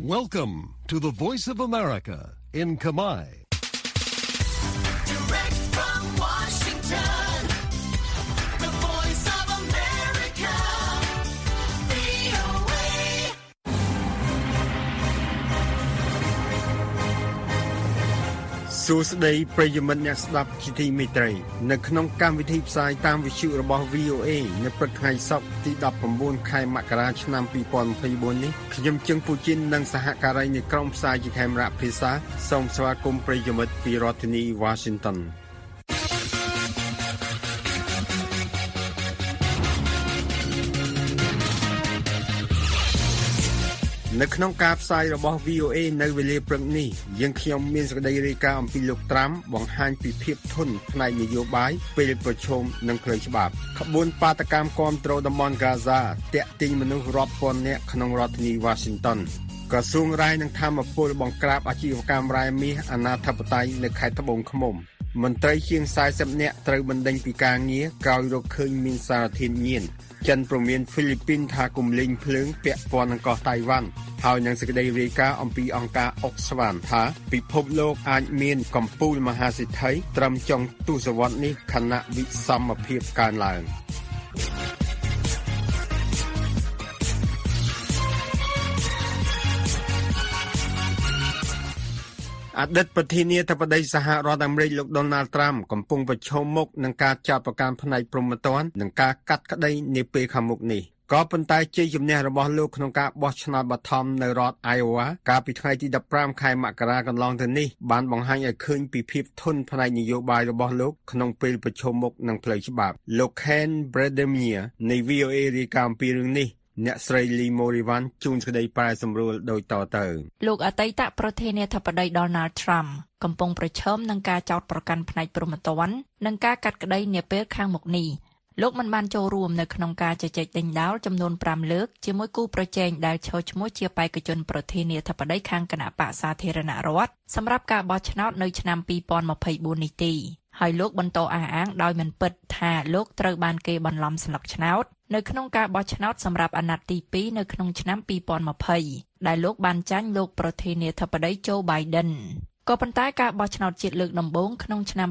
Welcome to the Voice of America in Kamai. សួស្តីប្រិយមិត្តអ្នកស្ដាប់ជាទីមេត្រី នៅក្នុងកម្មវិធីផ្សាយតាមវិទ្យុរបស់ VOA នៅព្រឹកថ្ងៃសុក្រទី19ខែមករាឆ្នាំ2024នេះខ្ញុំជឹងពូជីននិងសហការីនៃក្រុមផ្សាយជាខេមរៈភាសាសូមស្វាគមន៍ប្រិយមិត្តពីរដ្ឋធានី Washington នៅក្នុងការផ្សាយរបស់ VOA នៅវេលាព្រឹកនេះយើងខ្ញុំមានសេចក្តីរាយការណ៍អំពីលោកត្រាំបង្ហាញពីភាពធន់ផ្នែកនយោបាយពេលប្រឈមនឹងផ្លូវច្បាប់ក្បួនបាតកម្មគ្រប់គ្រងតំបន់ហ្គាហ្សាតាក់ទាញមនុស្សរាប់ពាន់នាក់ក្នុងរដ្ឋធានី Washington ក្រសួងរាយនឹងធម្មពលបង្ក្រាបអាជីវកម្មរ៉ែមាសអាណាធិបតេយ្យនៅខេត្តត្បូងឃ្មុំមន្ត្រីជាង40នាក់ត្រូវបណ្តេញពីការងារក្រោយរកឃើញមានសារធាតុញៀន ចិនប្រមានហ្វីលីពីនថាគំលេងភ្លើងពាក់ព័ន្ធនឹងកោះតៃវ៉ាន់ហើយនឹងសេចក្តីរាយការណ៍អំពីអង្គការអុកស្វានថាពិភពលោកអាចមានកំពូលមហាសិទ្ធិត្រឹមចុងទសវត្សរ៍នេះខណៈវិសមភាពកើនឡើង។។ អតីតប្រធានាធិបតីសហរដ្ឋអាមេរិកលោក Donald Trump កំពុងប្រឈមមុខនឹងការចាប់ប្រកាន់ផ្នែកព្រហ្មទណ្ឌនិងការកាត់ក្តីនាពេលខាងមុខនេះក៏ប៉ុន្តែជ័យជំនះរបស់លោកក្នុងការបោះឆ្នោតបឋមនៅរដ្ឋ Iowa កាលពីថ្ងៃទី15ខែមករាកន្លងទៅនេះបានបង្ហាញឲ្យឃើញពីភាពធន់ផ្នែកនយោបាយរបស់លោកក្នុងពេលប្រឈមមុខនឹងផ្លូវច្បាប់លោក Ken Bredemir នៃ VOA រាយការណ៍អំពីរឿងនេះ អ្នកស្រីលីម៉ូរីវ៉ាន់ជួនក្តីប្រែសម្រួលដូចតទៅលោកអតីតប្រធានាធិបតី Donald Trump កំពុងប្រឈមនឹងការចោទប្រកាន់ផ្នែកព្រហ្មទណ្ឌនិងការកាត់ក្តីនាពេលខាងមុខនេះលោកមិនបានចូលរួមនៅក្នុងការជជែកដេញដោលចំនួន5លើកជាមួយគូប្រជែងដែលឈរឈ្មោះជាបេក្ខជនប្រធានាធិបតីខាងគណៈបកសាធារណរដ្ឋសម្រាប់ការបោះឆ្នោតនៅឆ្នាំ2024នេះទេហើយលោកបន្តអះអាងដោយមិនពិតថាលោកត្រូវបានគេបន្លំស្លឹកឆ្នោត នៅក្នុងការបោះឆ្នោតសម្រាប់អាណត្តិទី2នៅក្នុងឆ្នាំ2020ដែលលោកបានចាញ់លោកប្រធានាធិបតី Joe Biden ក៏ប៉ុន្តែការបោះឆ្នោតជាតិលើកដំបូងក្នុងឆ្នាំ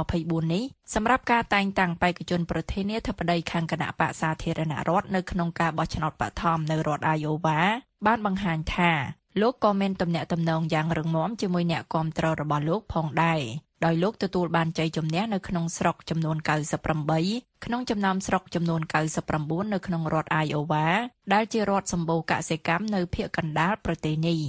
2024នេះសម្រាប់ការតែងតាំងបេក្ខជនប្រធានាធិបតីខាងគណៈបកសាធារណរដ្ឋនៅក្នុងការបោះឆ្នោតបឋមនៅរដ្ឋ Iowa បានបង្ហាញថាលោកក៏មានទំនាក់ទំនងយ៉ាងរឹងមាំជាមួយអ្នកគាំទ្ររបស់លោកផងដែរ ដោយលោកទទួលបានជ័យជំនះនៅក្នុងស្រុកចំនួន98ក្នុងចំណោមស្រុកចំនួន99នៅក្នុងរដ្ឋ Iowa ដែលជារដ្ឋសម្បូរកសិកម្មនៅភាគកណ្ដាលប្រទេសនេះ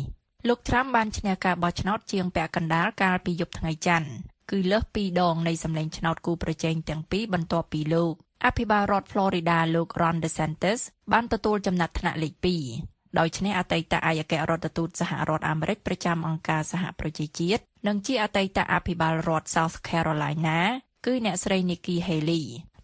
លោកត្រាំបានឈ្នះការបោះឆ្នោតជាងពាក់កណ្ដាលកាលពីយប់ថ្ងៃច័ន្ទគឺលើសពីរដងនៃសម្លេងឆ្នោតគូប្រជែងទាំងពីរបន្ទាប់ពីលោកអភិបាលរដ្ឋ Florida លោក Ron DeSantis បានទទួលចំណាត់ថ្នាក់លេខ2ដោយឈ្នះអតីតឯកអគ្គរដ្ឋទូតសហរដ្ឋអាមេរិកប្រចាំអង្គការសហប្រជាជាតិ និងជាអតីតអភិបាលរដ្ឋ South Carolina គឺអ្នកស្រី Nikki Haley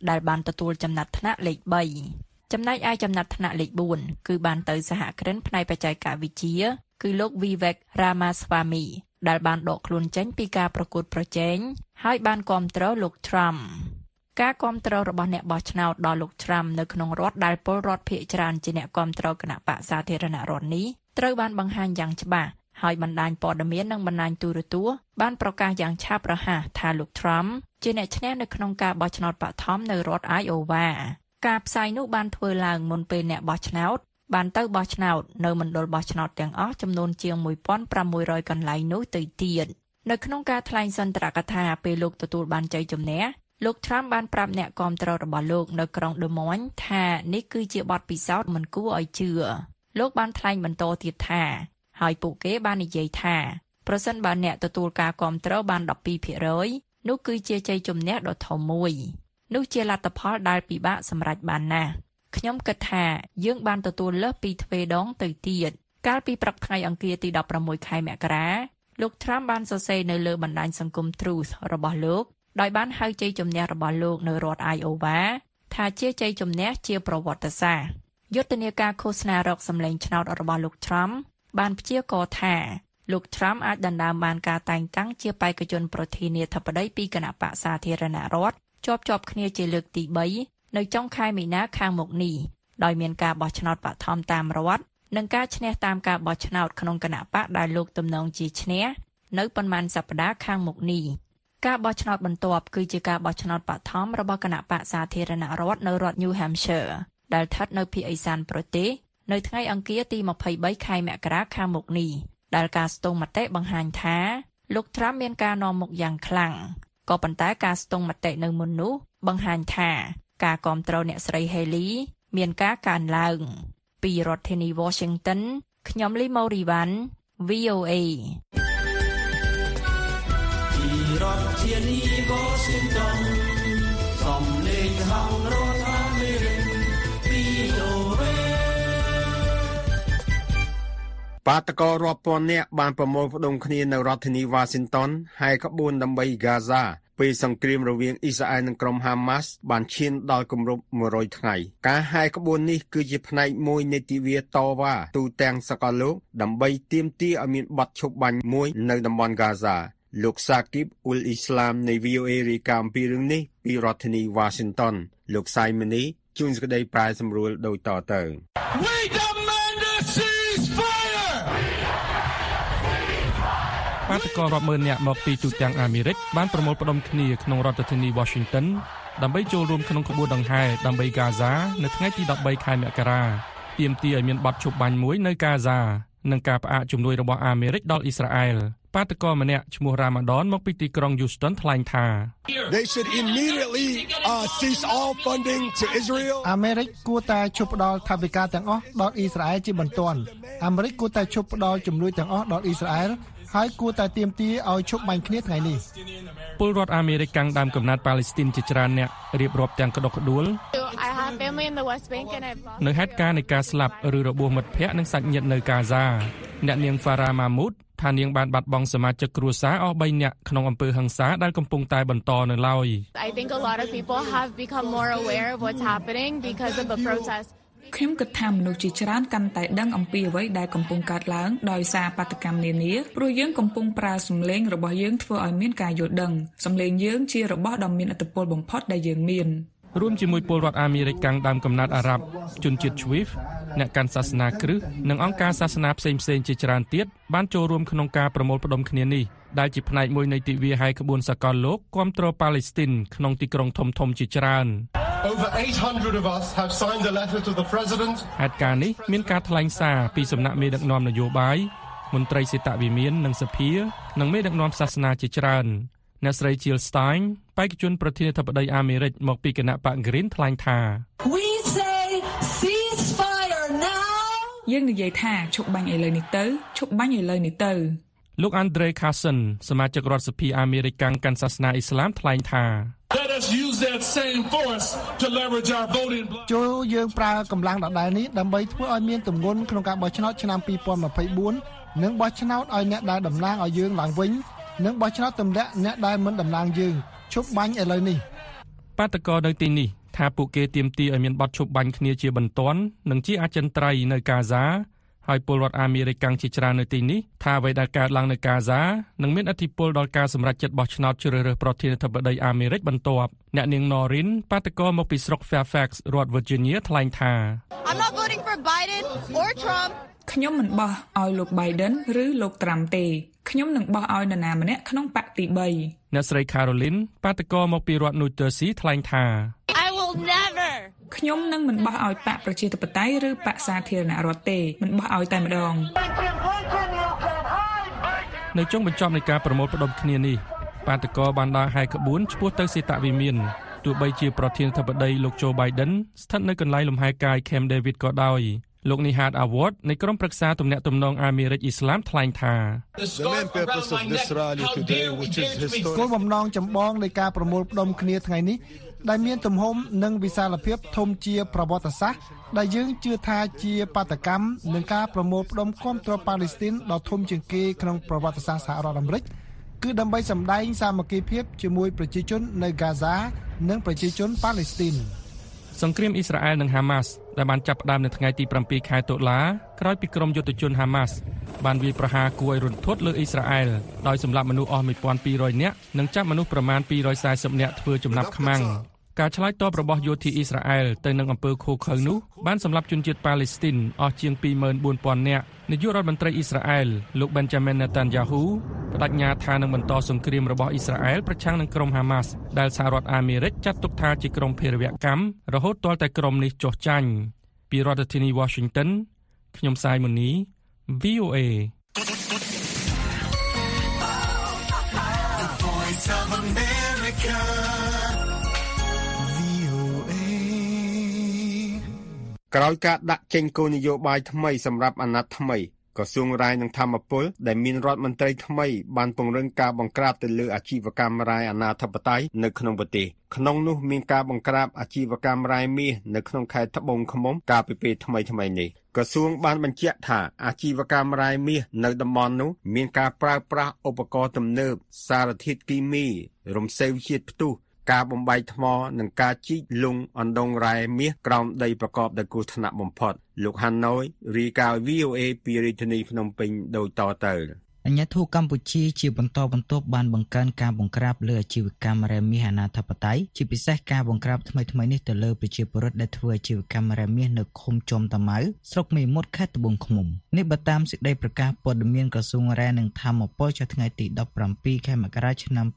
ដែលបានទទួលចំណាត់ថ្នាក់លេខ3ចំណែកឯចំណាត់ថ្នាក់លេខ4គឺបានទៅសហគ្រិនផ្នែកបច្ចេកវិទ្យាគឺលោក Vivek Ramaswamy ដែលបានដកខ្លួនចេញពីការប្រកួតប្រជែងហើយបានគ្រប់គ្រងលោក Trump ការគ្រប់គ្រងរបស់អ្នកបោះឆ្នោតដល់លោក Trump នៅក្នុងរដ្ឋដែលពលរដ្ឋភាគច្រើនជាអ្នកគ្រប់គ្រងគណៈបកសាធារណរដ្ឋនេះត្រូវបានបង្ហាញយ៉ាងច្បាស់ ហើយបណ្ដាញព័ត៌មាននិងបណ្ដាញទូរទស្សន៍បានប្រកាសយ៉ាងឆាប់រហ័សថាលោក Trump ជាអ្នកឈ្នះនៅក្នុងការបោះឆ្នោតបឋមនៅរដ្ឋ Iowa ការផ្សាយនោះបានធ្វើឡើងមុនពេលអ្នកបោះឆ្នោតបានទៅបោះឆ្នោតនៅមណ្ឌលបោះឆ្នោតទាំងអស់ចំនួនជាង1500កន្លែងនោះទៅទៀតនៅក្នុងការថ្លែងសន្ទរកថាពេលលោកទទួលបានជ័យជំនះលោក Trump បានប្រាប់អ្នកគាំទ្ររបស់លោកនៅក្រុង Des Moines ថានេះគឺជាបទពិសោធន៍មិនគួរឲ្យជឿលោកបានថ្លែងបន្តទៀតថា ហើយពួកគេបាននិយាយថាប្រសិនបើអ្នកទទួលការគ្រប់គ្រងបាន12%នោះគឺជាជ័យជំនះដ៏ធំមួយនោះជាលទ្ធផលដែលពិបាកសម្រេចបានណាស់ខ្ញុំគិតថាយើងបានទទួលលើសពីទ្វេដងទៅទៀតកាលពីព្រឹកថ្ងៃអង្គារទី16ខែមករាលោក Trump បានសរសេរនៅលើបណ្ដាញសង្គម Truth របស់លោកដោយបានហៅជ័យជំនះរបស់លោកនៅរដ្ឋ Iowa ថាជាជ័យជំនះជាប្រវត្តិសាស្ត្រយុទ្ធនាការឃោសនារកសម្លេងឆ្នោតរបស់លោក Trump បានព្យាករណ៍ថាលោក Trump អាចដណ្ដើមបានការតែងតាំងជាបេក្ខជនប្រធានាធិបតីពីគណៈបកសាធារណរដ្ឋជាប់ជាប់គ្នាជាលើកទី3នៅចុងខែមីនាខាងមុខនេះដោយមានការបោះឆ្នោតបឋមតាមរដ្ឋនិងការឈ្នះតាមការបោះឆ្នោតក្នុងគណៈបកដែលលោកទំនងជាឈ្នះនៅប៉ុន្មានសប្តាហ៍ខាងមុខនេះការបោះឆ្នោតបន្ទាប់គឺជាការបោះឆ្នោតបឋមរបស់គណៈបកសាធារណរដ្ឋនៅរដ្ឋ New Hampshire ដែលស្ថិតនៅភាគឦសានប្រទេស នៅថ្ងៃអង្គារទី23ខែមករាខាងមុខនេះដែលការស្ទង់មតិបង្ហាញថាលោកត្រាំមានការនាំមុខយ៉ាងខ្លាំងក៏ប៉ុន្តែការស្ទង់មតិនៅមុននោះបង្ហាញថាការគ្រប់គ្រងអ្នកស្រី Haley មានការកើនឡើង ពីរដ្ឋធានី Washington ខ្ញុំលីម៉ូរីវ៉ាន់ VOA ពីរដ្ឋធានី Washington សំលេងហងរដ្បាតកោរាប់ពាន់នាក់បានប្រមូលផ្ដុំគ្នានៅរដ្ឋធានី Washington ហើយក្បួនដើម្បីហ្គាហ្សាពេលសង្គ្រាមរវាងអ៊ីស្រាអែលនិងក្រុមហាម៉ាស់បានឈានដល់គម្រប់100ថ្ងៃការហាយក្បួននេះគឺជាផ្នែកមួយនៃទិវាតវ៉ាទូទាំងសកលលោកដើម្បីទាមទារឲ្យមានបទឈប់បាញ់មួយនៅតំបន់ហ្គាហ្សាលោកសាគីបអ៊ុលអ៊ីស្លាមនៃ VOA រាយការណ៍អំពីរឿងនេះពីរដ្ឋធានី Washington លោកសៃមនីជួនសេចក្តីប្រែសម្រួលដូចតទៅ We demand បាតកោរាប់ម៉ឺននាក់មកពីទូទាំងអាមេរិកបានប្រមូលផ្ដុំគ្នាក្នុងរដ្ឋធានី Washington ដើម្បីចូលរួមក្នុងក្បួនដង្ហែដើម្បីហ្គាហ្សានៅថ្ងៃទី13ខែមករាទាមទារឲ្យមានបទឈប់បាញ់មួយនៅហ្គាហ្សានិងការផ្អាកជំនួយរបស់អាមេរិកដល់អ៊ីស្រាអែលបាតកោម្នាក់ឈ្មោះរ៉ាម៉ាដនមកពីទីក្រុង Houston ថ្លែងថា They should immediately uh, cease all funding to Israel. អាមេរិកគួរតែឈប់ផ្ដល់ថវិកាទាំងអស់ដល់អ៊ីស្រាអែលជាបន្ទាន់អាមេរិកគួរតែឈប់ផ្ដល់ជំនួយទាំងអស់ដល់អ៊ីស្រាអែល ហើយគួរតែទាមទារឲ្យឈប់បាញ់គ្នាថ្ងៃនេះពលរដ្ឋអាមេរិកកាំងដើមកំណត់ប៉ាឡេស្ទីនជាច្រើនអ្នករៀបរាប់ទាំងក្តុកក្តួល I have family in the West Bank and I've lost នៅហេតុការណ៍នៃការស្លាប់ឬរបួសមិត្តភ័ក្តិនិងសាច់ញាតិនៅកាហ្សាអ្នកនាង Farah Mahmood ថានាងបានបាត់បង់សមាជិកគ្រួសារអស់3នាក់ក្នុងអំពើហិង្សាដែលកំពុងតែបន្តនៅឡើយ I think a lot of people have become more aware of what's happening because of the protests. ខ្ញុំគិតថាមនុស្សជាច្រើនកាន់តែដឹងអំពីអ្វីដែលកំពុងកើតឡើងដោយសារបាតកម្មនានាព្រោះយើងកំពុងប្រើសម្លេងរបស់យើងធ្វើឲ្យមានការយល់ដឹងសម្លេងយើងជារបស់ដ៏មានឥទ្ធិពលបំផុតដែលយើងមានរួមជាមួយពលរដ្ឋអាមេរិកកាំងដើមកំណត់អារ៉ាប់ជនជាតិ Swift អ្នកកាន់សាសនាគ្រឹស្តនិងអង្គការសាសនាផ្សេងៗជាច្រើនទៀតបានចូលរួមក្នុងការប្រមូលផ្ដុំគ្នានេះដែលជាផ្នែកមួយនៃទិវាហែកក្បួនសកលលោកគាំទ្រប៉ាឡេស្ទីនក្នុងទីក្រុងធំៗជាច្រើន Over 800 of us have signed a letter to the president ហេតុការណ៍នេះមានការថ្លែងសារពីសំណាក់មេដឹកនាំនយោបាយមន្ត្រីសេតវិមាននិងសភានិងមេដឹកនាំសាសនាជាច្រើនអ្នកស្រី Jill Stein បេក្ខជនប្រធានាធិបតីអាមេរិកមកពីគណៈបក Green ថ្លែងថា We say ceasefire now. យើងនិយាយថាឈប់បាញ់ឥឡូវនេះទៅឈប់បាញ់ឥឡូវនេះទៅលោក Andre Carson សមាជិករដ្ឋសភាអាមេរិកកាំងកាន់សាសនាអ៊ីស្លាមថ្លែងថា Let us use that same force to leverage our voting bloc. ចូលយើងប្រើកម្លាំងដដែលនេះដើម្បីធ្វើឲ្យមានទម្ងន់ក្នុងការបោះឆ្នោតឆ្នាំ2024និងបោះឆ្នោតឲ្យអ្នកដែលតំណាងឲ្យយើងឡើងវិញនិងបោះឆ្នោតទម្លាក់អ្នកដែលមិនតំណាងយើងឈប់បាញ់ឥឡូវនេះបាតកោនៅទីនេះថាពួកគេទាមទារឲ្យមានបទឈប់បាញ់គ្នាជាបន្ទាន់និងជាអចិន្ត្រៃយ៍នៅកាហ្សា ហើយពលរដ្ឋអាមេរិកកាំងជាច្រើននៅទីនេះថាអ្វីដែលកើតឡើងនៅកាហ្សានឹងមានឥទ្ធិពលដល់ការសម្រេចចិត្តបោះឆ្នោតជ្រើសរើសប្រធានាធិបតីអាមេរិកបន្ទាប់អ្នកនាង Norin បាតកោមកពីស្រុក Fairfax រដ្ឋ Virginia ថ្លែងថា I'm not voting for Biden or Trump. ខ្ញុំមិនបោះឲ្យលោក Biden ឬលោក Trump ទេខ្ញុំនឹងបោះឲ្យនរណាម្នាក់ក្នុងបកទី3អ្នកស្រី Caroline បាតកោមកពីរដ្ឋ New Jersey ថ្លែងថា I will never. ខ្ញុំនឹងមិនបោះឲ្យបកប្រជាធិបតេយ្យឬបកសាធារណរដ្ឋទេមិនបោះឲ្យតែម្ដងនៅចុងបញ្ចប់នៃការប្រមូលផ្ដុំគ្នានេះបាតកោបានដើរហែកក្បួនឆ្ពោះទៅសេតវិមានទោះបីជាប្រធានាធិបតីលោក Joe Biden ស្ថិតនៅកន្លែងលំហែកាយ Camp David ក៏ដោយលោកនីហាត Award នៃក្រុមប្រឹក្សាទំនាក់ទំនងអាមេរិកអ៊ីស្លាមថ្លែងថា The main purpose of this rally today, which is គោល historic, បំណងចម្បងនៃការប្រមូលផ្ដុំគ្នាថ្ងៃនេះ ដែលមានទំហំនិងវិសាលភាពធំជាប្រវត្តិសាស្ត្រដែលយើងជឿថាជាបាតកម្មនឹងការប្រមូលផ្ដុំគាំទ្រប៉ាឡេស្ទីនដ៏ធំជាងគេក្នុងប្រវត្តិសាស្ត្រសហរដ្ឋអាមេរិកគឺដើម្បីសម្ដែងសាមគ្គីភាពជាមួយប្រជាជននៅហ្គាហ្សា និងប្រជាជនប៉ាឡេស្ទីនសង្គ្រាមអ៊ីស្រាអែលនិងហាម៉ាស់ដែលបានចាប់ផ្ដើមនៅថ្ងៃទី7ខែតុលាក្រោយពីក្រុមយុទ្ធជនហាម៉ាស់បានវាយប្រហារគួរឲ្យរន្ធត់លើអ៊ីស្រាអែលដោយសម្លាប់មនុស្សអស់1200នាក់និងចាប់មនុស្សប្រមាណ240នាក់ធ្វើចំណាប់ខ្មាំង ការឆ្លើយតបរបស់យោធាអ៊ីស្រាអែលទៅនឹងអំពើឃោឃៅនោះបានសម្លាប់ជនជាតិប៉ាឡេស្ទីនអស់ជាង24000នាក់នាយករដ្ឋមន្ត្រីអ៊ីស្រាអែលលោក Benjamin Netanyahu បដិញ្ញាថានឹងបន្តសង្គ្រាមរបស់អ៊ីស្រាអែលប្រឆាំងនឹងក្រុម Hamas ដែលសហរដ្ឋអាមេរិកចាត់ទុកថាជាក្រុមភេរវកម្មរហូតទាល់តែក្រុមនេះចុះចាញ់ពីរដ្ឋធានី Washington ខ្ញុំសាយមុនី VOA America. ក្រោយការដាក់ចេញគោលនយោបាយថ្មីសម្រាប់អាណត្តិថ្មីក្រសួងរាយនឹងធម្មពលដែលមានរដ្ឋមន្ត្រីថ្មីបានពង្រឹងការបង្ក្រាបទៅលើអាជីវកម្មរាយអាណាធិបតេយ្យនៅក្នុងប្រទេសក្នុងនោះមានការបង្ក្រាបអាជីវកម្មរាយមាសនៅក្នុងខេត្តត្បូងឃ្មុំកាលពីពេលថ្មីថ្មីនេះក្រសួងបានបញ្ជាក់ថាអាជីវកម្មរាយមាសនៅតំបន់នោះមានការប្រើប្រាស់ឧបករណ៍ទំនើបសារធាតុគីមីរំសេវជាតិផ្ទុះ ការបំបែកថ្ម និងការជីកលុងអណ្ដងរ៉ែមាសក្រោមដីប្រកបដោយគ្រោះថ្នាក់បំផុត លោកហាណូយរីកាយ VOA ពីរាជធានីភ្នំពេញដូចតទៅអញ្ញាធិកម្ពុជាជាបន្តបន្ទាប់បានបង្កើនការបង្ក្រាបលើអាជីវកម្មរ៉ែមាសអាណាធិបតេយ្យជាពិសេសការបង្ក្រាបថ្មីៗនេះទៅលើប្រជាពលរដ្ឋដែលធ្វើអាជីវកម្មរ៉ែមាសនៅឃុំចំតាម៉ៅស្រុកមេមត់ខេត្តត្បូងឃ្មុំនេះបើតាមសេចក្តីប្រកាសព័ត៌មានក្រសួងរ៉ែនិងធម្មពលចុះថ្ងៃទី17ខែមករាឆ្នាំ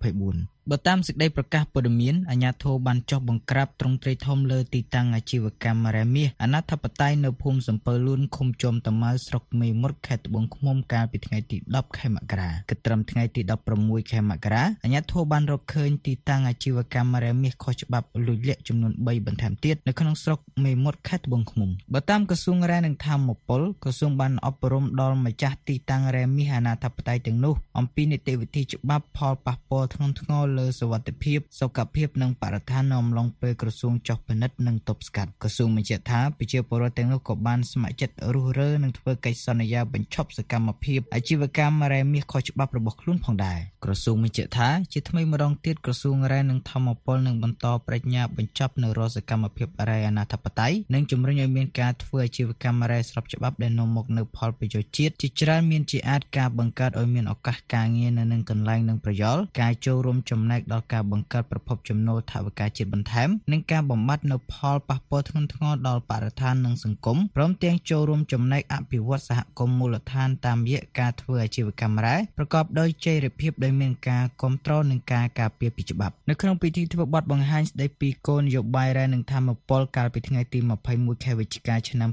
2024បើតាមសេចក្តីប្រកាសព័ត៌មានអាជ្ញាធរបានចុះបង្ក្រាបទ្រង់ទ្រាយធំលើទីតាំងអាជីវកម្មរ៉ែមាសអាណាធិបតេយ្យនៅភូមិសំពើលួនឃុំជាំតាម៉ៅស្រុកមេមត់ខេត្តត្បូងឃ្មុំកាលពីថ្ងៃទី10ខែមករាគិតត្រឹមថ្ងៃទី16ខែមករាអាជ្ញាធរបានរកឃើញទីតាំងអាជីវកម្មរ៉ែមាសខុសច្បាប់លួចលាក់ចំនួន3បន្ថែមទៀតនៅក្នុងស្រុកមេមត់ខេត្តត្បូងឃ្មុំបើតាមក្រសួងរ៉ែនិងធម្មពលក្រសួងបានអប់រំដល់ម្ចាស់ទីតាំងរ៉ែមាសអាណាធិបតេយ្យទាំងនោះអំពីនីតិវិធីច្បាប់ផលប៉ះពាល់ធ្ងន់ធ្ងរលើសវត្ថិភាពភាពសុខភាពនិងបរិស្ថាននៅអំឡុងពេលក្រសួងចុះពិនិត្យនិងទប់ស្កាត់ក្រសួងបញ្ជាក់ថាប្រជាពលរដ្ឋទាំងនោះក៏បានស្ម័គ្រចិត្តរុះរើនិងធ្វើកិច្ចសន្យាបញ្ឈប់សកម្មភាពអាជីវកម្មរ៉ែមាសខុសច្បាប់របស់ខ្លួនផងដែរក្រសួងបញ្ជាក់ថាជាថ្មីម្ដងទៀតក្រសួងរ៉ែនិងធម្មពលនឹងបន្តប្រញ្ញាបញ្ចប់នៅរាល់សកម្មភាពរ៉ែអនាធិបតេយ្យនិងជំរុញឲ្យមានការធ្វើអាជីវកម្មរ៉ែស្របច្បាប់ដែលនាំមកនូវផលប្រយោជន៍ជាតិជាច្រើនមានជាអាចការបង្កើតឲ្យមានឱកាសការងារនៅនឹងកន្លែងនិងប្រយោលការចូលរួមចំណែកដល់ការបង្កើតប្រភពចំណូលថវិកាជាតិបន្ថែម និងការបំបត្តិនៅផលប៉ះពាល់ធ្ងន់ធ្ងរដល់បរិស្ថាននិងសង្គមព្រមទាំងចូលរួមចំណែកអភិវឌ្ឍសហគមន៍មូលដ្ឋានតាមរយៈការធ្វើអាជីវកម្មរ៉ែប្រកបដោយចីរភាពដោយមានការគ្រប់គ្រងនិងការការពារពីច្បាប់នៅក្នុងពិធីធ្វើបទបង្ហាញស្ដីពីគោលនយោបាយរ៉ែនិងធម្មពលកាលពីថ្ងៃទី21ខែវិច្ឆិកាឆ្នាំ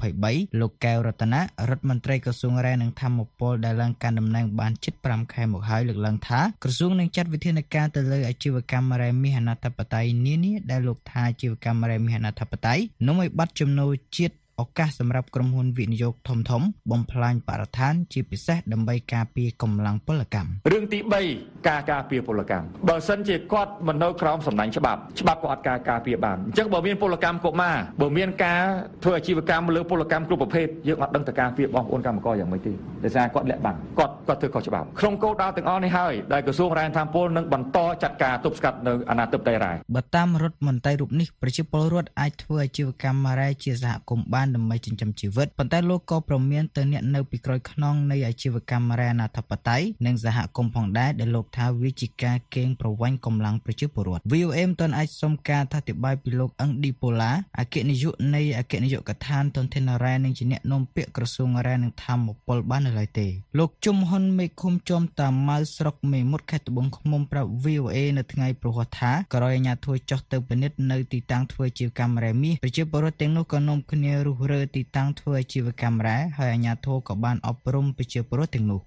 2023លោកកែវរតនារដ្ឋមន្ត្រីក្រសួងរ៉ែនិងធម្មពលដែលឡើងកាន់តំណែងបានជិត5ខែមកហើយលើកឡើងថាក្រសួងនឹងចាត់វិធានការទៅលើអាជីវកម្មរ៉ែមាសអនាធិបតេយ្យនានាដែលលោកថាអាជីវកម្មរ៉ែមាសអនាធិបតេយ្យនាំឲ្យបាត់ចំណូលជាតិ ឱកាសសម្រាប់ក្រុមហ៊ុនវិនិយោគធំធំបំផ្លាញបរិស្ថាន ជាពិសេសដើម្បីការពារកម្លាំងពលកម្មរឿងទី3ការការពារពលកម្មបើសិនជាគាត់មិននៅក្រោមសំណាញ់ច្បាប់ច្បាប់ក៏អត់ការការពារបានអញ្ចឹងបើមានពលកម្មកុមារបើមានការធ្វើអាជីវកម្មលើពលកម្មគ្រប់ប្រភេទយើងអត់ដឹងតការពារបងប្អូនកម្មករយ៉ាងម៉េចទេដោយសារគាត់លាក់បាំងគាត់គាត់ធ្វើខុសច្បាប់ក្នុងគោលដៅទាំងអស់នេះហើយដែលក្រសួងរាយធម្មពលនឹងបន្តចាត់ការទប់ស្កាត់នៅអាណាធិបតេយ្យរាយបើតាមរដ្ឋមន្ត្រីរូបនេះប្រជាពលរដ្ឋអាចធ្វើអាជីវកម្មរ៉ែជាសហគមន៍បានដើម្បីចិញ្ចឹមជីវិតប៉ុន្តែលោកក៏ប្រមានទៅអ្នកនៅពីក្រោយខ្នងនៃអាជីវកម្មរ៉ែអនាធិបតេយ្យនិងសហគមន៍ផងដែរដែលលោកថាវាជាការកេងប្រវ័ញ្ចកម្លាំងប្រជាពលរដ្ឋ VOA មិនទាន់អាចសុំការអធិប្បាយពីលោកអឹងឌីប៉ូឡាអគ្គនាយកនៃអគ្គនាយកដ្ឋានទុនធានរ៉ែនិងជាអ្នកនាំពាក្យក្រសួងរ៉ែនិងធម្មពលបាននៅឡើយទេលោកជុំហ៊ុនមេឃុំចំតាម៉ៅស្រុកមេមត់ខេត្តត្បូងឃ្មុំប្រាប់ VOA នៅថ្ងៃប្រហ័សថាក្រោយអាជ្ញាធរចុះទៅពិនិត្យនៅទីតាំងធ្វើជាកម្មរ៉ែមាសប្រជាពលរដ្ឋទាំងនោះក៏នាំគ្នារុះរើទីតាំងធ្វើអាជីវកម្មរ៉ែហើយអាជ្ញាធរក៏បានអប់រំប្រជាពលរដ្ឋទាំងនោះ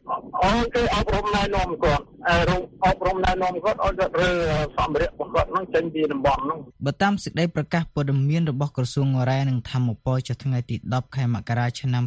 អូគេអប់រំណែនាំគាត់ អប់រំណែនាំគាត់ឲ្យគាត់រើសម្ភារៈរបស់គាត់នឹងចេញពីតំបន់នោះបើតាមសេចក្តីប្រកាសព័ត៌មានរបស់ក្រសួងរ៉ែនិងធម្មពលចុះថ្ងៃទី10ខែមករាឆ្នាំ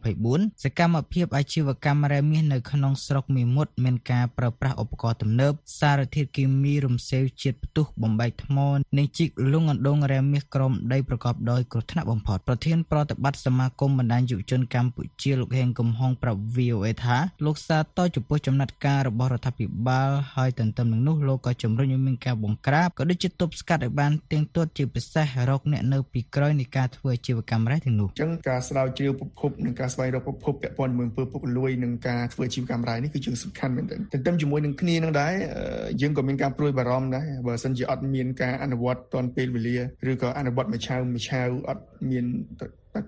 2024សកម្មភាពអាជីវកម្មរ៉ែមាសនៅក្នុងស្រុកមីមុតមានការប្រើប្រាស់ឧបករណ៍ទំនើបសារធាតុគីមីរំសេវជាតិផ្ទុះបំបែកថ្មនិងជីកលុងអណ្ដូងរ៉ែមាសក្រោមដីប្រកបដោយគ្រោះថ្នាក់បំផុតប្រធានប្រតិបត្តិសមាគមបណ្ដាញយុវជនកម្ពុជាលោកហេងកំហុងប្រាប់ VOA ថាលោកសាទរចំពោះចំណាត់ការរបស់រដ្ឋរដ្ឋាភិបាលហើយទន្ទឹមនឹងនោះលោកក៏ជំរុញឲ្យមានការបង្ក្រាបក៏ដូចជាទប់ស្កាត់ឲ្យបានទៀងទាត់ជាពិសេសរកអ្នកនៅពីក្រោយនៃការធ្វើអាជីវកម្មរ៉ែទាំងនោះអញ្ចឹងការស្រាវជ្រាវប្រភពនិងការស្វែងរកប្រភពពាក់ព័ន្ធជាមួយអំពើពុករលួយនិងការធ្វើអាជីវកម្មរ៉ែនេះគឺជាសំខាន់មែនទែនទន្ទឹមជាមួយនឹងគ្នានឹងដែរយើងក៏មានការព្រួយបារម្ភដែរបើសិនជាអត់មានការអនុវត្តទាន់ពេលវេលាឬក៏អនុវត្តមួយឆាវមួយឆាវអត់មាន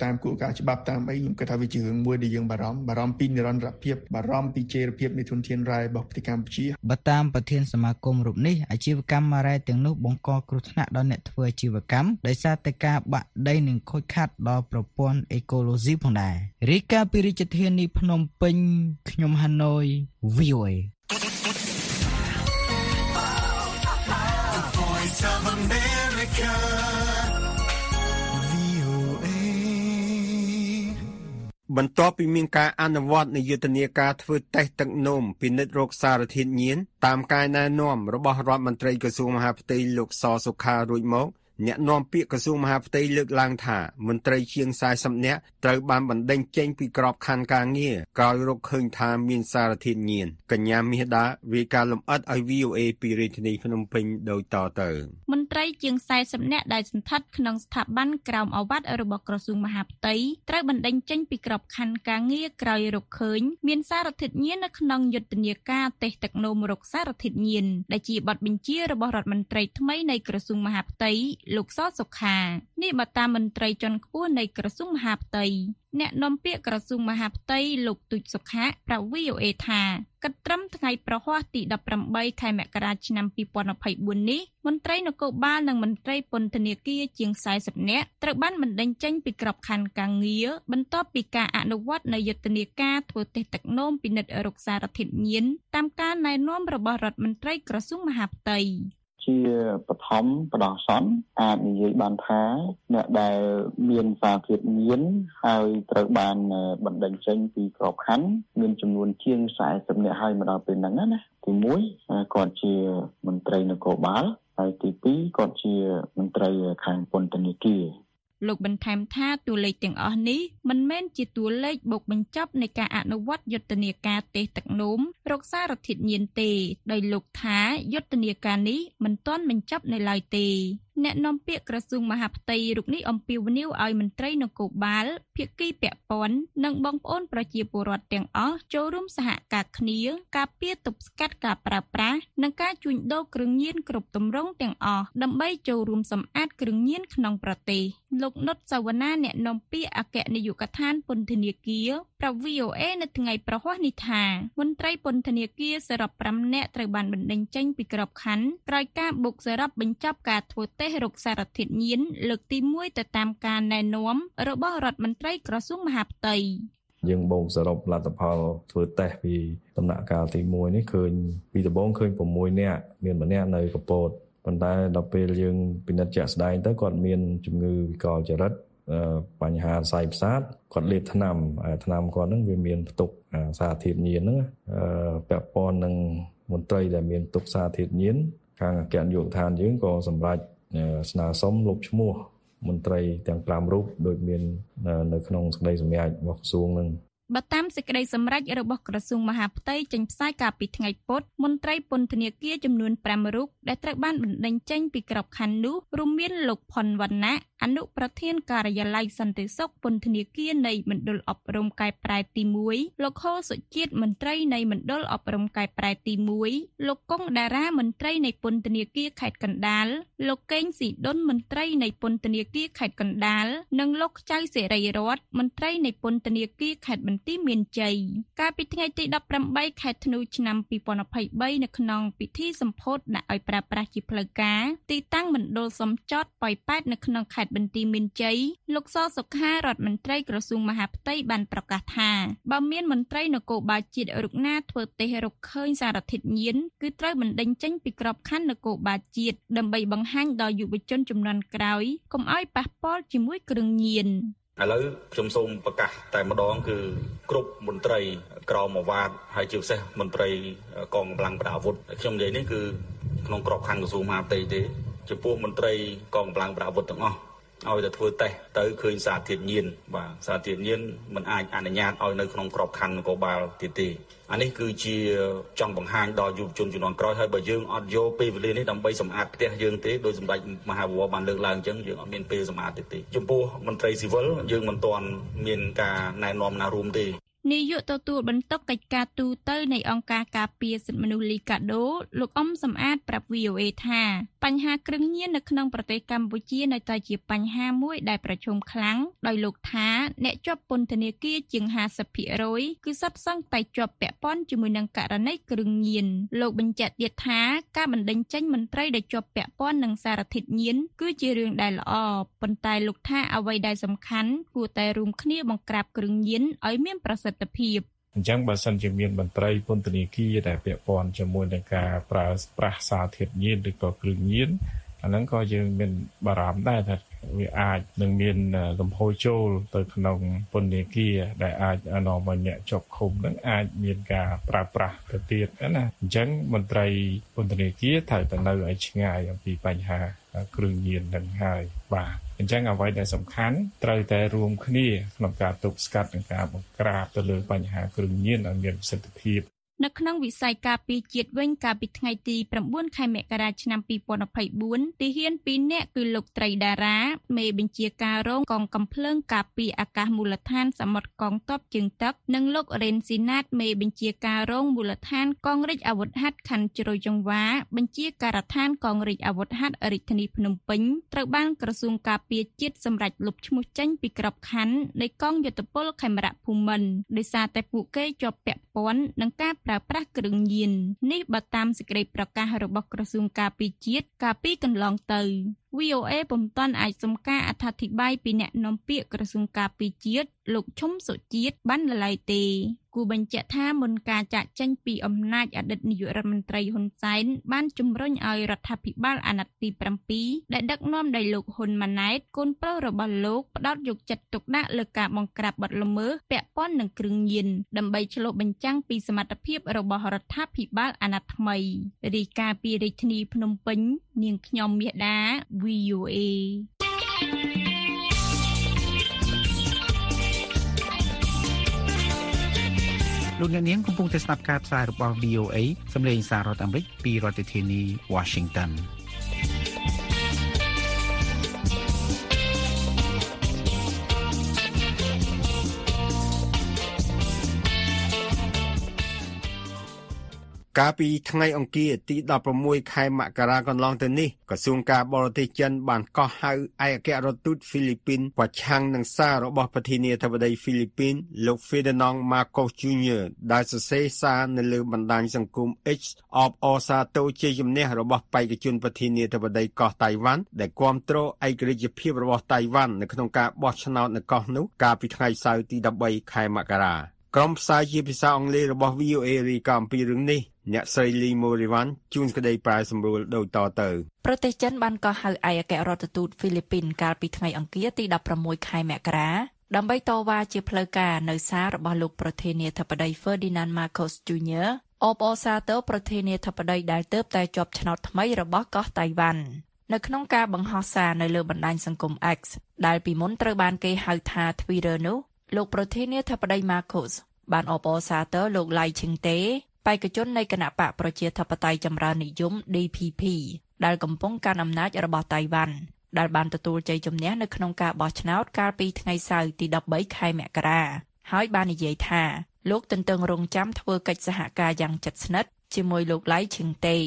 តាមគោលការណ៍ច្បាប់តាមអីខ្ញុំគិតថាវាជារឿងមួយដែលយើងបារម្ភបារម្ភពីនិរន្តរភាពបារម្ភពីជេរភាពនៃធនធានរ៉ែរបស់ប្រទេសកម្ពុជាបើតាមប្រធានសមាគមរូបនេះអាជីវកម្មរ៉ែទាំងនោះបង្កគ្រោះថ្នាក់ដល់អ្នកធ្វើអាជីវកម្មដោយសារតែការបាក់ដីនិងខូចខាតដល់ប្រព័ន្ធអេកូឡូស៊ីផងដែររីកាពីរាជធានីភ្នំពេញខ្ញុំហាណូយ VOA Voice of America បន្ទាប់ពីមានការអនុវត្តនៃយុទ្ធនាការធ្វើតេស្តទឹកនោមពិនិត្យរោគសារធាតុញៀនតាមការណែនាំរបស់រដ្ឋមន្ត្រីក្រសួងមហាផ្ទៃលោកសសុខារួចមក អ្នកនាំពាក្យក្រសួងមហាផ្ទៃលើកឡើងថាមន្ត្រីជាង40នាក់ត្រូវបានបណ្តេញចេញពីក្របខ័ណ្ឌការងារក្រោយរកឃើញថាមានសារធាតុញៀនកញ្ញាមាសដារាយការណ៍លម្អិតឲ្យ VOA ពីរាជធានីភ្នំពេញដូចតទៅមន្ត្រីជាង40នាក់ដែលសន្តិដ្ឋក្នុងស្ថាប័នក្រោមអាវ៉ាត់របស់ក្រសួងមហាផ្ទៃត្រូវបណ្តេញចេញពីក្របខ័ណ្ឌការងារក្រោយរកឃើញមានសារធាតុញៀននៅក្នុងយុទ្ធនាការតេស្តទឹកនោមរោគសារធាតុញៀនដែលជាបទបញ្ជារបស់រដ្ឋមន្ត្រីថ្មីនៃក្រសួងមហាផ្ទៃលោកសសុខានេះបើតាមមន្ត្រីជាន់ខ្ពស់នៃក្រសួងមហាផ្ទៃអ្នកនាំពាក្យក្រសួងមហាផ្ទៃលោកទូចសុខាប្រាប់ VOA ថាគិតត្រឹមថ្ងៃប្រហ័សទី18ខែមករាឆ្នាំ2024នេះមន្ត្រីនគរបាលនិងមន្ត្រីពន្ធនាគារជាង40នាក់ត្រូវបានបណ្តេញចេញពីក្របខ័ណ្ឌការងារបន្ទាប់ពីការអនុវត្តនៃយុទ្ធនាការធ្វើតេស្តទឹកនោមពិនិត្យរោគសារធាតុញៀនតាមការណែនាំរបស់រដ្ឋមន្ត្រីក្រសួងមហាផ្ទៃ ជាបឋមបដោះសន្នអាចនិយាយបានថាអ្នកដែលមានសារធាតុញៀនហើយត្រូវបានបណ្ដឹងចេញពីក្របខ័ណ្ឌមានចំនួនជាង40នាក់ហើយមកដល់ពេលហ្នឹងណាទី1គាត់ជាមន្ត្រីនគរបាលហើយទី2គាត់ជាមន្ត្រីខាងពន្ធនាគារ លោកបន្ថែមថាតួលេខទាំងអស់នេះមិនមែនជាតួលេខបូកបញ្ចប់នៃការអនុវត្តយុទ្ធនាការទេទឹកនោមរកសារធាតុញៀនទេ ដោយលោកថាយុទ្ធនាការនេះមិនទាន់បញ្ចប់នៅឡើយទេ អ្នកនាំពាក្យក្រសួងមហាផ្ទៃរូបនេះអំពាវនាវឲ្យមន្ត្រីនគរបាលភាគីពាក់ព័ន្ធនិងបងប្អូនប្រជាពលរដ្ឋទាំងអស់ចូលរួមសហការគ្នាការពារទប់ស្កាត់ការប្រើប្រាស់និងការជួញដូរគ្រឿងញៀនគ្រប់ទម្រង់ទាំងអស់ដើម្បីចូលរួមសម្អាតគ្រឿងញៀនក្នុងប្រទេសលោកនុតសវណ្ណាអ្នកនាំពាក្យអគ្គនាយកដ្ឋានពន្ធនាគារប្រាប់ VOA នៅថ្ងៃប្រហ័សនេះថាមន្ត្រីពន្ធនាគារសរុប5នាក់ត្រូវបានបណ្តេញចេញពីក្របខ័ណ្ឌក្រោយការបុកសរុបបញ្ចប់ការធ្វើតេស្តរោគសារធាតុញៀនលើកទី1ទៅតាមការណែនាំរបស់រដ្ឋមន្ត្រីក្រសួងមហាផ្ទៃយើងបូកសរុបលទ្ធផលធ្វើតេស្តពីដំណាក់កាលទី1នេះឃើញពីដំបូងឃើញ6នាក់មានម្នាក់នៅកពតប៉ុន្តែដល់ពេលយើងពិនិត្យជាក់ស្ដែងទៅគាត់មានជំងឺវិកលចរិតបញ្ហាស័យប្រសាទគាត់លេបថ្នាំថ្នាំគាត់ហ្នឹងវាមានផ្ទុកសារធាតុញៀនហ្នឹងពាក់ព័ន្ធនឹងមន្ត្រីដែលមានទុកសារធាតុញៀនខាងអគ្គនាយកដ្ឋានយើងក៏សម្រេច ស្នើសុំលុបឈ្មោះមន្ត្រីទាំង5រូបដោយមាននៅក្នុងសេចក្តីសម្រេចរបស់ក្រសួងនឹង បើតាមសេចក្តីសម្រេចរបស់ក្រសួងមហាផ្ទៃចេញផ្សាយកាលពីថ្ងៃពុធមន្ត្រីពន្ធនាគារចំនួន5រូបដែលត្រូវបានបណ្តេញចេញពីក្របខ័ណ្ឌនោះរួមមានលោកផុនវណ្ណៈអនុប្រធានការិយាល័យសន្តិសុខពន្ធនាគារនៃមណ្ឌលអប់រំកែប្រែទី1លោកហូសុជាតិមន្ត្រីនៃមណ្ឌលអប់រំកែប្រែទី1លោកកុងដារ៉ាមន្ត្រីនៃពន្ធនាគារខេត្តកណ្ដាលលោកកេងស៊ីដុនមន្ត្រីនៃពន្ធនាគារខេត្តកណ្ដាលនិងលោកចៅសេរីរតមន្ត្រីនៃពន្ធនាគារខេត្តបន្ទាយមានជ័យកាលពីថ្ងៃទី18ខែធ្នូឆ្នាំ2023នៅក្នុងពិធីសម្ពោធដាក់ឲ្យប្រើប្រាស់ជាផ្លូវការទីតាំងមណ្ឌលសំចតប៉ោយប៉ែតនៅក្នុងខេត្តត្តបន្ទាយមានជ័យលោកសសុខារដ្ឋមន្ត្រីក្រសួងមហាផ្ទៃបានប្រកាសថាបើមានមន្ត្រីនគរបាលជាតិរុកណាធ្វើតេស្តរកឃើញសារធាតុញៀនគឺត្រូវបណ្តេញចេញពីក្របខ័ណ្ឌនគរបាលជាតិដើម្បីបង្ហាញដល់យុវជនចំនួនក្រោយកុំឲ្យប៉ះពាល់ជាមួយគ្រឿងញៀន ឥឡូវខ្ញុំសូមប្រកាសតែម្ដងគឺគ្រប់មន្ត្រីក្រមអាវ៉ាតហើយជាពិសេសមន្ត្រីកងកម្លាំងប្រដាអាវុធខ្ញុំនិយាយនេះគឺក្នុងក្របខ័ណ្ឌក្រសួងមហាផ្ទៃទេចំពោះមន្ត្រីកងកម្លាំងប្រដាអាវុធទាំងអស់ ឲ្យតែធ្វើតេស្តទៅឃើញសារធាតុញៀនបាទសារធាតុញៀនมันអាចអនុញ្ញាតឲ្យនៅក្នុងក្របខ័ណ្ឌនគរបាលទៀតទេអានេះគឺជាចង់បង្ហាញដល់យុវជនជំនាន់ក្រោយហើយបើយើងអត់យកពេលវេលានេះដើម្បីសម្អាតផ្ទះយើងទេដោយសម្ដេចមហាវរបានលើកឡើងអញ្ចឹងយើងអត់មានពេលសម្អាតទេទេចំពោះមន្ត្រីស៊ីវិលយើងមិនទាន់មានការណែនាំណារួមទេ នាយកទទួលបន្ទុកកិច្ចការទូតនៃអង្គការការពារសិទ្ធិមនុស្សលីកាដូលោកអ៊ំសំអាតប្រាប់ VOA ថាបញ្ហាគ្រឿងញៀននៅក្នុងប្រទេសកម្ពុជានៅតែជាបញ្ហាមួយដែលប្រឈមខ្លាំងដោយលោកថាអ្នកជាប់ពន្ធនាគារជាង50%គឺសុទ្ធសឹងតែជាប់ពាក់ព័ន្ធជាមួយនឹងករណីគ្រឿងញៀនលោកបញ្ជាក់ទៀតថាការបណ្តេញចេញមន្ត្រីដែលជាប់ពាក់ព័ន្ធនឹងសារធាតុញៀនគឺជារឿងដែលល្អប៉ុន្តែលោកថាអ្វីដែលសំខាន់គួរតែរួមគ្នាបង្ក្រាបគ្រឿងញៀនឲ្យមានប្រសិទ្ធភាពអញ្ចឹងបើសិនជាមានមន្ត្រីពន្ធនាគារដែលពាក់ព័ន្ធជាមួយនឹងការប្រើប្រាស់សារធាតុញៀនឬក៏គ្រឿងញៀនអាហ្នឹងក៏យើងមានបារម្ភដែរថាវាអាចនឹងមានលំហូរចូលទៅក្នុងពន្ធនាគារដែលអាចនាំឲ្យអ្នកជាប់ឃុំនឹងអាចមានការប្រើប្រាស់ទៅទៀតណាអញ្ចឹងមន្ត្រីពន្ធនាគារត្រូវតែនៅឲ្យឆ្ងាយអំពីបញ្ហា គ្រឿងញៀននឹងហើយបាទអញ្ចឹងអ្វីដែលសំខាន់ត្រូវតែរួមគ្នាក្នុងការទប់ស្កាត់និងការបង្ក្រាបទៅលើបញ្ហាគ្រឿងញៀនឲ្យមានប្រសិទ្ធភាព នៅក្នុងវិស័យការពារជាតិវិញកាលពីថ្ងៃទី9ខែមករាឆ្នាំ2024ទាហាន2នាក់គឺលោកត្រីដារ៉ាមេបញ្ជាការរងកងកំភ្លើងការពារអាកាសមូលដ្ឋានសមុទ្រកងទ័ពជើងទឹកនិងលោករ៉េនស៊ីណាតមេបញ្ជាការរងមូលដ្ឋានកងរាជអាវុធហត្ថខណ្ឌជ្រោយចង្វាបញ្ជាការដ្ឋានកងរាជអាវុធហត្ថរាជធានីភ្នំពេញត្រូវបានក្រសួងការពារជាតិសម្រេចលុបឈ្មោះចេញពីក្របខ័ណ្ឌនៃកងយុទ្ធពលខេមរៈភូមិន្ទដោយសារតែពួកគេជាប់ពាក់ព័ន្ធនឹងការប្រើប្រាស់គ្រឿងញៀននេះបើតាមសេចក្តីប្រកាសរបស់ក្រសួងការពារជាតិកាលពីកន្លងទៅ VOA ពុំទាន់អាចសុំការអត្ថាធិប្បាយពីអ្នកនាំពាក្យក្រសួងការពារជាតិលោកឈុំសុជាតិបាននៅឡើយទេគូបញ្ជាក់ថាមុនការចាក់ចេញពីអំណាចអតីតនាយករដ្ឋមន្ត្រីហ៊ុនសែនបានជំរុញឲ្យរដ្ឋាភិបាលអាណត្តិទី7ដែលដឹកនាំដោយលោកហ៊ុនម៉ាណែតកូនប្រុសរបស់លោកផ្ដោតយកចិត្តទុកដាក់លើការបង្ក្រាបបទល្មើសពាក់ព័ន្ធនឹងគ្រឿងញៀនដើម្បីឆ្លុះបញ្ចាំងពីសមត្ថភាពរបស់រដ្ឋាភិបាលអាណត្តិថ្មីរាយការណ៍ពីរាជធានីភ្នំពេញនាងខ្ញុំមាសដា VOA លោកអ្នកនាងកំពុងតែស្ដាប់ការផ្សាយរបស់ VOA សម្លេងសាររដ្ឋអាមេរិកពីរដ្ឋធានី Washington កាលពីថ្ងៃអង្គារទី16ខែមករាកន្លងទៅនេះក្រសួងការបរទេសចិនបានកោះហៅឯកអគ្គរដ្ឋទូតហ្វីលីពីនប្រឆាំងនឹងសាររបស់ប្រធានាធិបតីហ្វីលីពីនលោក Ferdinand Marcos Jr. ដែលសរសេរសារនៅលើបណ្ដាញសង្គម X អបអរសាទរជាជំនះរបស់បេក្ខជនប្រធានាធិបតីកោះតៃវ៉ាន់ដែលគាំទ្រឯករាជ្យភាពរបស់តៃវ៉ាន់នៅក្នុងការបោះឆ្នោតនៅកោះនោះកាលពីថ្ងៃសៅរ៍ទី13ខែមករាក្រុមផ្សាយជាភាសាអង់គ្លេសរបស់ VOA រាយការណ៍អំពីរឿងនេះ អ្នកស្រីលីម៉ូរីវ៉ាន់ជួនក្តីប្រែសម្រួលដូចតទៅប្រទេសចិនបានកោះហៅឯកអគ្គរដ្ឋទូតហ្វីលីពីនកាលពីថ្ងៃអង្គារទី16ខែមករាដើម្បីតវ៉ាជាផ្លូវការនៅសាររបស់លោកប្រធានាធិបតី Ferdinand Marcos Jr. អបអរសាទរប្រធានាធិបតីដែលទើបតែជាប់ឆ្នោតថ្មីរបស់កោះតៃវ៉ាន់នៅក្នុងការបង្ហោះសារនៅលើបណ្ដាញសង្គម X ដែលពីមុនត្រូវបានគេហៅថា Twitter នោះលោកប្រធានាធិបតី Marcos បានអបអរសាទរលោកឡៃឈឹងតេ បេក្ខជននៃគណៈបកប្រជាធិបតេយ្យចម្រើននិយម DPP ដែលកំពុងកាន់អំណាចរបស់តៃវ៉ាន់ដែលបានទទួលជ័យជំនះនៅក្នុងការបោះឆ្នោតកាលពីថ្ងៃសៅរ៍ទី13ខែមករាហើយបាននិយាយថាលោកទន្ទឹងរង់ចាំធ្វើកិច្ចសហការយ៉ាងជិតស្និទ្ធជាមួយលោកឡៃឈឹងតេ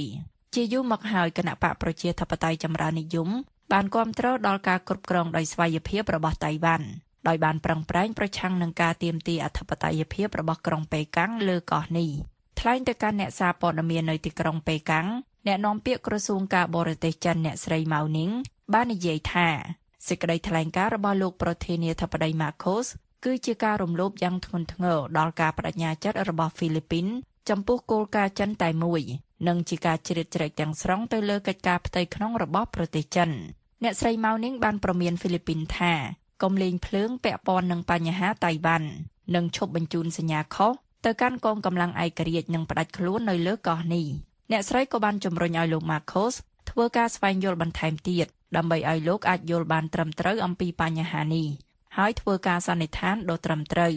ជាយូរមកហើយគណៈបកប្រជាធិបតេយ្យចម្រើននិយមបានគ្រប់គ្រងដល់ការគ្រប់គ្រងដោយស្វ័យភាពរបស់តៃវ៉ាន់ដោយបានប្រឹងប្រែងប្រឆាំងនឹងការទាមទារអធិបតេយ្យភាពរបស់ក្រុងប៉េកាំងលើកោះនេះ ថ្លែងទៅកាន់អ្នកសារព័ត៌មាននៅទីក្រុងប៉េកាំងអ្នកនាំពាក្យក្រសួងការបរទេសចិនអ្នកស្រីម៉ៅនីងបាននិយាយថាសេចក្តីថ្លែងការណ៍របស់លោកប្រធានាធិបតីម៉ាកូសគឺជាការរំលោភយ៉ាងធ្ងន់ធ្ងរដល់ការបដិញ្ញាចិត្តរបស់ហ្វីលីពីនចំពោះគោលការណ៍ចិនតែមួយនិងជាការជ្រៀតជ្រែកទាំងស្រុងទៅលើកិច្ចការផ្ទៃក្នុងរបស់ប្រទេសចិនអ្នកស្រីម៉ៅនីងបានប្រមានហ្វីលីពីនថាកុំលេងភ្លើងពាក់ព័ន្ធនឹងបញ្ហាតៃវ៉ាន់និងឈប់បញ្ជូនសញ្ញាខុស ទៅកាន់កងកម្លាំងឯករាជ្យនិងផ្ដាច់ខ្លួននៅលើកោះនេះអ្នកស្រីក៏បានជំរុញឲ្យលោក Marcos ធ្វើការស្វែងយល់បន្ថែមទៀតដើម្បីឲ្យលោកអាចយល់បានត្រឹមត្រូវអំពីបញ្ហានេះហើយធ្វើការសន្និដ្ឋានដ៏ត្រឹមត្រូវ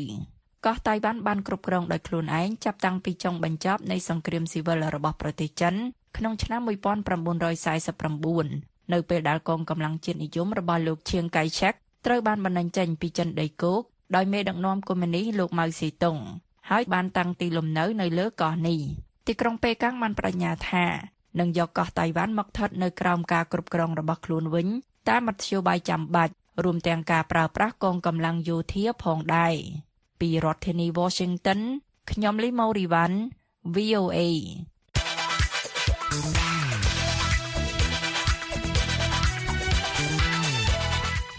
កោះតៃវ៉ាន់បានគ្រប់គ្រងដោយខ្លួនឯងចាប់តាំងពីចុងបញ្ចប់នៃសង្គ្រាមស៊ីវិលរបស់ប្រទេសចិនក្នុងឆ្នាំ1949នៅពេលដែលកងកម្លាំងជាតិនិយមរបស់លោកឈៀងកៃឆាក់ត្រូវបានបណ្តេញចេញពីចិនដីគោកដោយមេដឹកនាំកុម្មុយនីសលោកម៉ៅសេតុង ហើយបានតាំងទីលំនៅនៅលើកោះនេះទីក្រុងប៉េកាំងបានបដិញ្ញាថានឹងយកកោះតៃវ៉ាន់មកស្ថិតនៅក្រោមការគ្រប់គ្រងរបស់ខ្លួនវិញតាមមធ្យោបាយចាំបាច់រួមទាំងការប្រើប្រាស់កងកម្លាំងយោធាផងដែរពីរដ្ឋធានី Washington ខ្ញុំលីម៉ូរីវ៉ាន់ VOA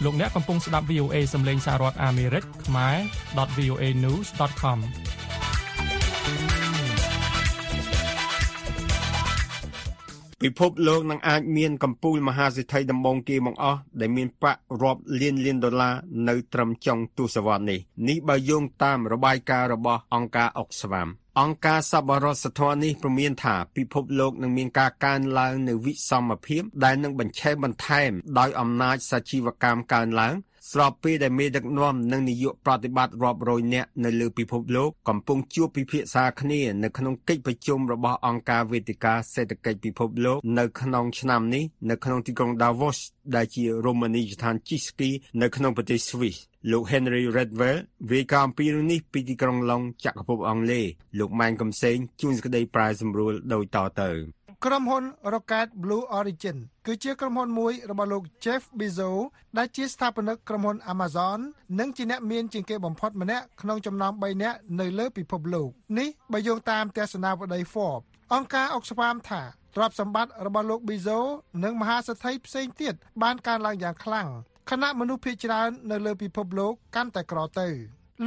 លោកអ្នកកំពុងស្ដាប់ VOA សំឡេងសាររដ្ឋអាមេរិកខ្មែរ .voanews.com ពិភពលោកនឹងអាចមានកម្ពុជាមហាសេដ្ឋីដំបងគេបង្អស់ដែលមានប្រាក់រាប់លានលានដុល្លារនៅត្រឹមចុងទសវត្សរ៍នេះនេះបើយោងតាមរបាយការណ៍របស់អង្គការអុកស្វាមអង្គការសប្បុរសធម៌នេះព្រមានថាពិភពលោកនឹងមានការកើនឡើងនៅវិសមភាពដែលនឹងបញ្ឆេះបន្ថែមដោយអំណាចសាជីវកម្មកើនឡើង ស្របពេលដែលមេដឹកនាំនិងនាយកប្រតិបត្តិរាប់រយនាក់នៅលើពិភពលោកកំពុងជួបពិភាក្សាគ្នានៅក្នុងកិច្ចប្រជុំរបស់អង្គការវេទិកាសេដ្ឋកិច្ចពិភពលោកនៅក្នុងឆ្នាំនេះនៅក្នុងទីក្រុង Davos ដែលជារមណីយដ្ឋានជិះស្គីនៅក្នុងប្រទេស Swiss លោក Henry Redwell វាយការអំពីរឿងនេះពីទីក្រុងឡុងចក្រភពអង់គ្លេសលោកម៉ែនកំសែងជួនសេចក្តីប្រាយសម្រួលដោយតទៅ ក្រុមហ៊ុន Rocket Blue Origin គឺជាក្រុមហ៊ុនមួយរបស់លោក Jeff Bezos ដែលជាស្ថាបនិកក្រុមហ៊ុន Amazon និងជាអ្នកមានជាងគេបំផុតម្នាក់ក្នុងចំណោម3នាក់នៅលើពិភពលោកនេះបើយោងតាមទស្សនាវដ្តី Forbes អង្គការ Oxfam ថាទ្រព្យសម្បត្តិរបស់លោក Bezos និងមហាសេដ្ឋីផ្សេងទៀតបានកើនឡើងយ៉ាងខ្លាំងខណៈមនុស្សភាគច្រើននៅលើពិភពលោកកាន់តែក្រទៅ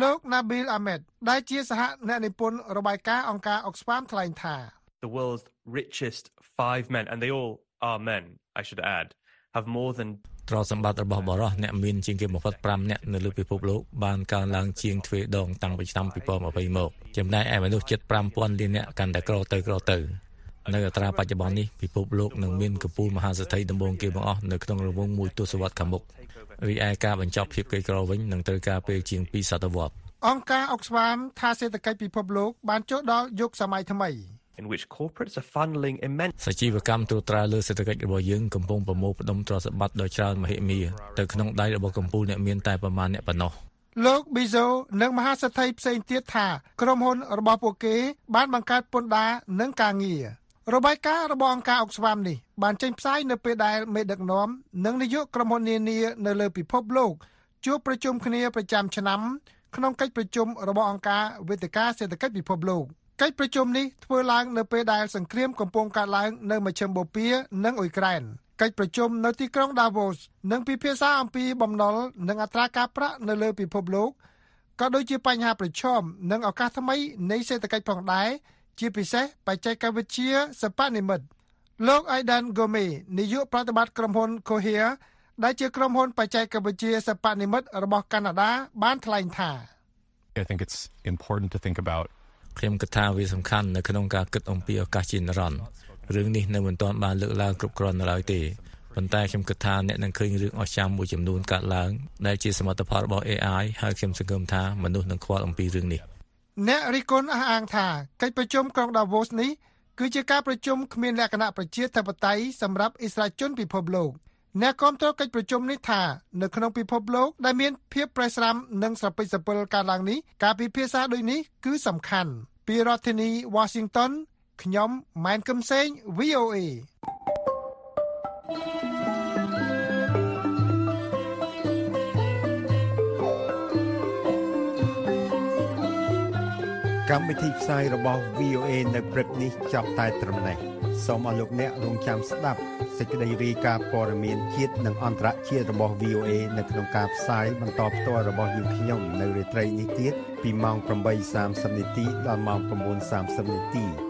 លោក Nabil Ahmed ដែលជាសហអ្នកនិពន្ធរបាយការណ៍អង្គការ Oxfam ថ្លែងថា The world's richest 5 men and they all are men I should add have more than ទ្រព្យសម្បត្តិរបស់បរិះអ្នកមានជាងគេបំផុត5អ្នកនៅលើពិភពលោកបានកើនឡើងជាងទ្វេដងតាំងពីឆ្នាំ2020មកចំណែកឯមនុស្សជិត5000លានអ្នកកាន់តែក្រទៅក្រទៅនៅអត្រាបច្ចុប្បន្ននេះពិភពលោកនឹងមានកំពូលមហាសេដ្ឋីដំបូងគេបង្អស់នៅក្នុងរង្វង់មួយទសវត្សរ៍ខាងមុខរីឯការបញ្ចប់ភាពក្រីក្រវិញនឹងត្រូវការពេលជាង2សតវត្សរ៍អង្គការអុកស្វាមថាសេដ្ឋកិច្ចពិភពលោកបានចូលដល់យុគសម័យថ្មី in which corporates are funneling immense សជីវកម្មត្រួតត្រាលើសេដ្ឋកិច្ចរបស់យើងកំពុងប្រមូលផ្ដុំទ្រព្យសម្បត្តិដ៏ច្រើនមហិមាទៅក្នុងដៃរបស់កម្ពុជាអ្នកមានតែប្រមាណអ្នកប៉ុណ្ណោះលោក Bizo និងមហាសេដ្ឋីផ្សេងទៀតថាក្រុមហ៊ុនរបស់ពួកគេបានបង្កើតពន្ធដារនិងការងាររបាយការណ៍របស់អង្គការអុកស្វាមនេះបានចេញផ្សាយនៅពេលដែលមេដឹកនាំនិងនាយកក្រុមហ៊ុននានានៅលើពិភពលោកជួបប្រជុំគ្នាប្រចាំឆ្នាំក្នុងកិច្ចប្រជុំរបស់អង្គការវេទិកាសេដ្ឋកិច្ចពិភពលោក កិច្ចប្រជុំនេះធ្វើឡើងនៅពេលដែលសង្គ្រាមកំពុងកើតឡើងនៅមជ្ឈិមបូព៌ានិងអ៊ុយក្រែនកិច្ចប្រជុំនៅទីក្រុង Davos នឹងពិភាក្សាអំពីបំណុលនិងអត្រាការប្រាក់នៅលើពិភពលោកក៏ដូចជាបញ្ហាប្រឈមនិងឱកាសថ្មីនៃសេដ្ឋកិច្ចផងដែរជាពិសេសបច្ចេកវិទ្យាសព្វនិមិត្តលោក Aidan Gome នាយកប្រតិបត្តិក្រុមហ៊ុន Cohere ដែលជាក្រុមហ៊ុនបច្ចេកវិទ្យាសព្វនិមិត្តរបស់កាណាដាបានថ្លែងថា I think it's important to think about ខ្ញុំគិតថាវាសំខាន់នៅក្នុងការគិតអំពីឱកាសជានិរន្តរ៍រឿងនេះនៅមិនទាន់បានលើកឡើងគ្រប់គ្រាន់នៅឡើយទេប៉ុន្តែខ្ញុំគិតថាអ្នកនឹងឃើញរឿងអស្ចារ្យមួយចំនួនកើតឡើងដែលជាសមិទ្ធផលរបស់ AI ហើយខ្ញុំសង្ឃឹមថាមនុស្សនឹងខ្វល់អំពីរឿងនេះអ្នករិះគន់អះអាងថាកិច្ចប្រជុំក្រុង Davos នេះគឺជាការប្រជុំគ្មានលក្ខណៈប្រជាធិបតេយ្យសម្រាប់អ៊ីស្រាអែលជនពិភពលោក អ្នកគាំទ្រកិច្ចប្រជុំនេះថានៅក្នុងពិភពលោកដែលមានភាពប្រេះស្រាំនិងស្រពេចស្រពិលកើតឡើងនេះការពិភាក្សាដូចនេះគឺសំខាន់ពីរដ្ឋធានី Washington ខ្ញុំម៉ែនកឹមសេង VOA កម្មវិធីផ្សាយរបស់ VOA នៅព្រឹកនេះចាប់តែត្រឹមនេះ សូមអរលោកអ្នករងចាំស្ដាប់សេចក្តីរាយការណ៍ព័ត៌មានជាតិនិងអន្តរជាតិរបស់ VOA នៅក្នុងការផ្សាយបន្តផ្ទាល់របស់យើងខ្ញុំនៅរាត្រីនេះទៀតពីម៉ោង8:30នាទីដល់ម៉ោង9:30នាទី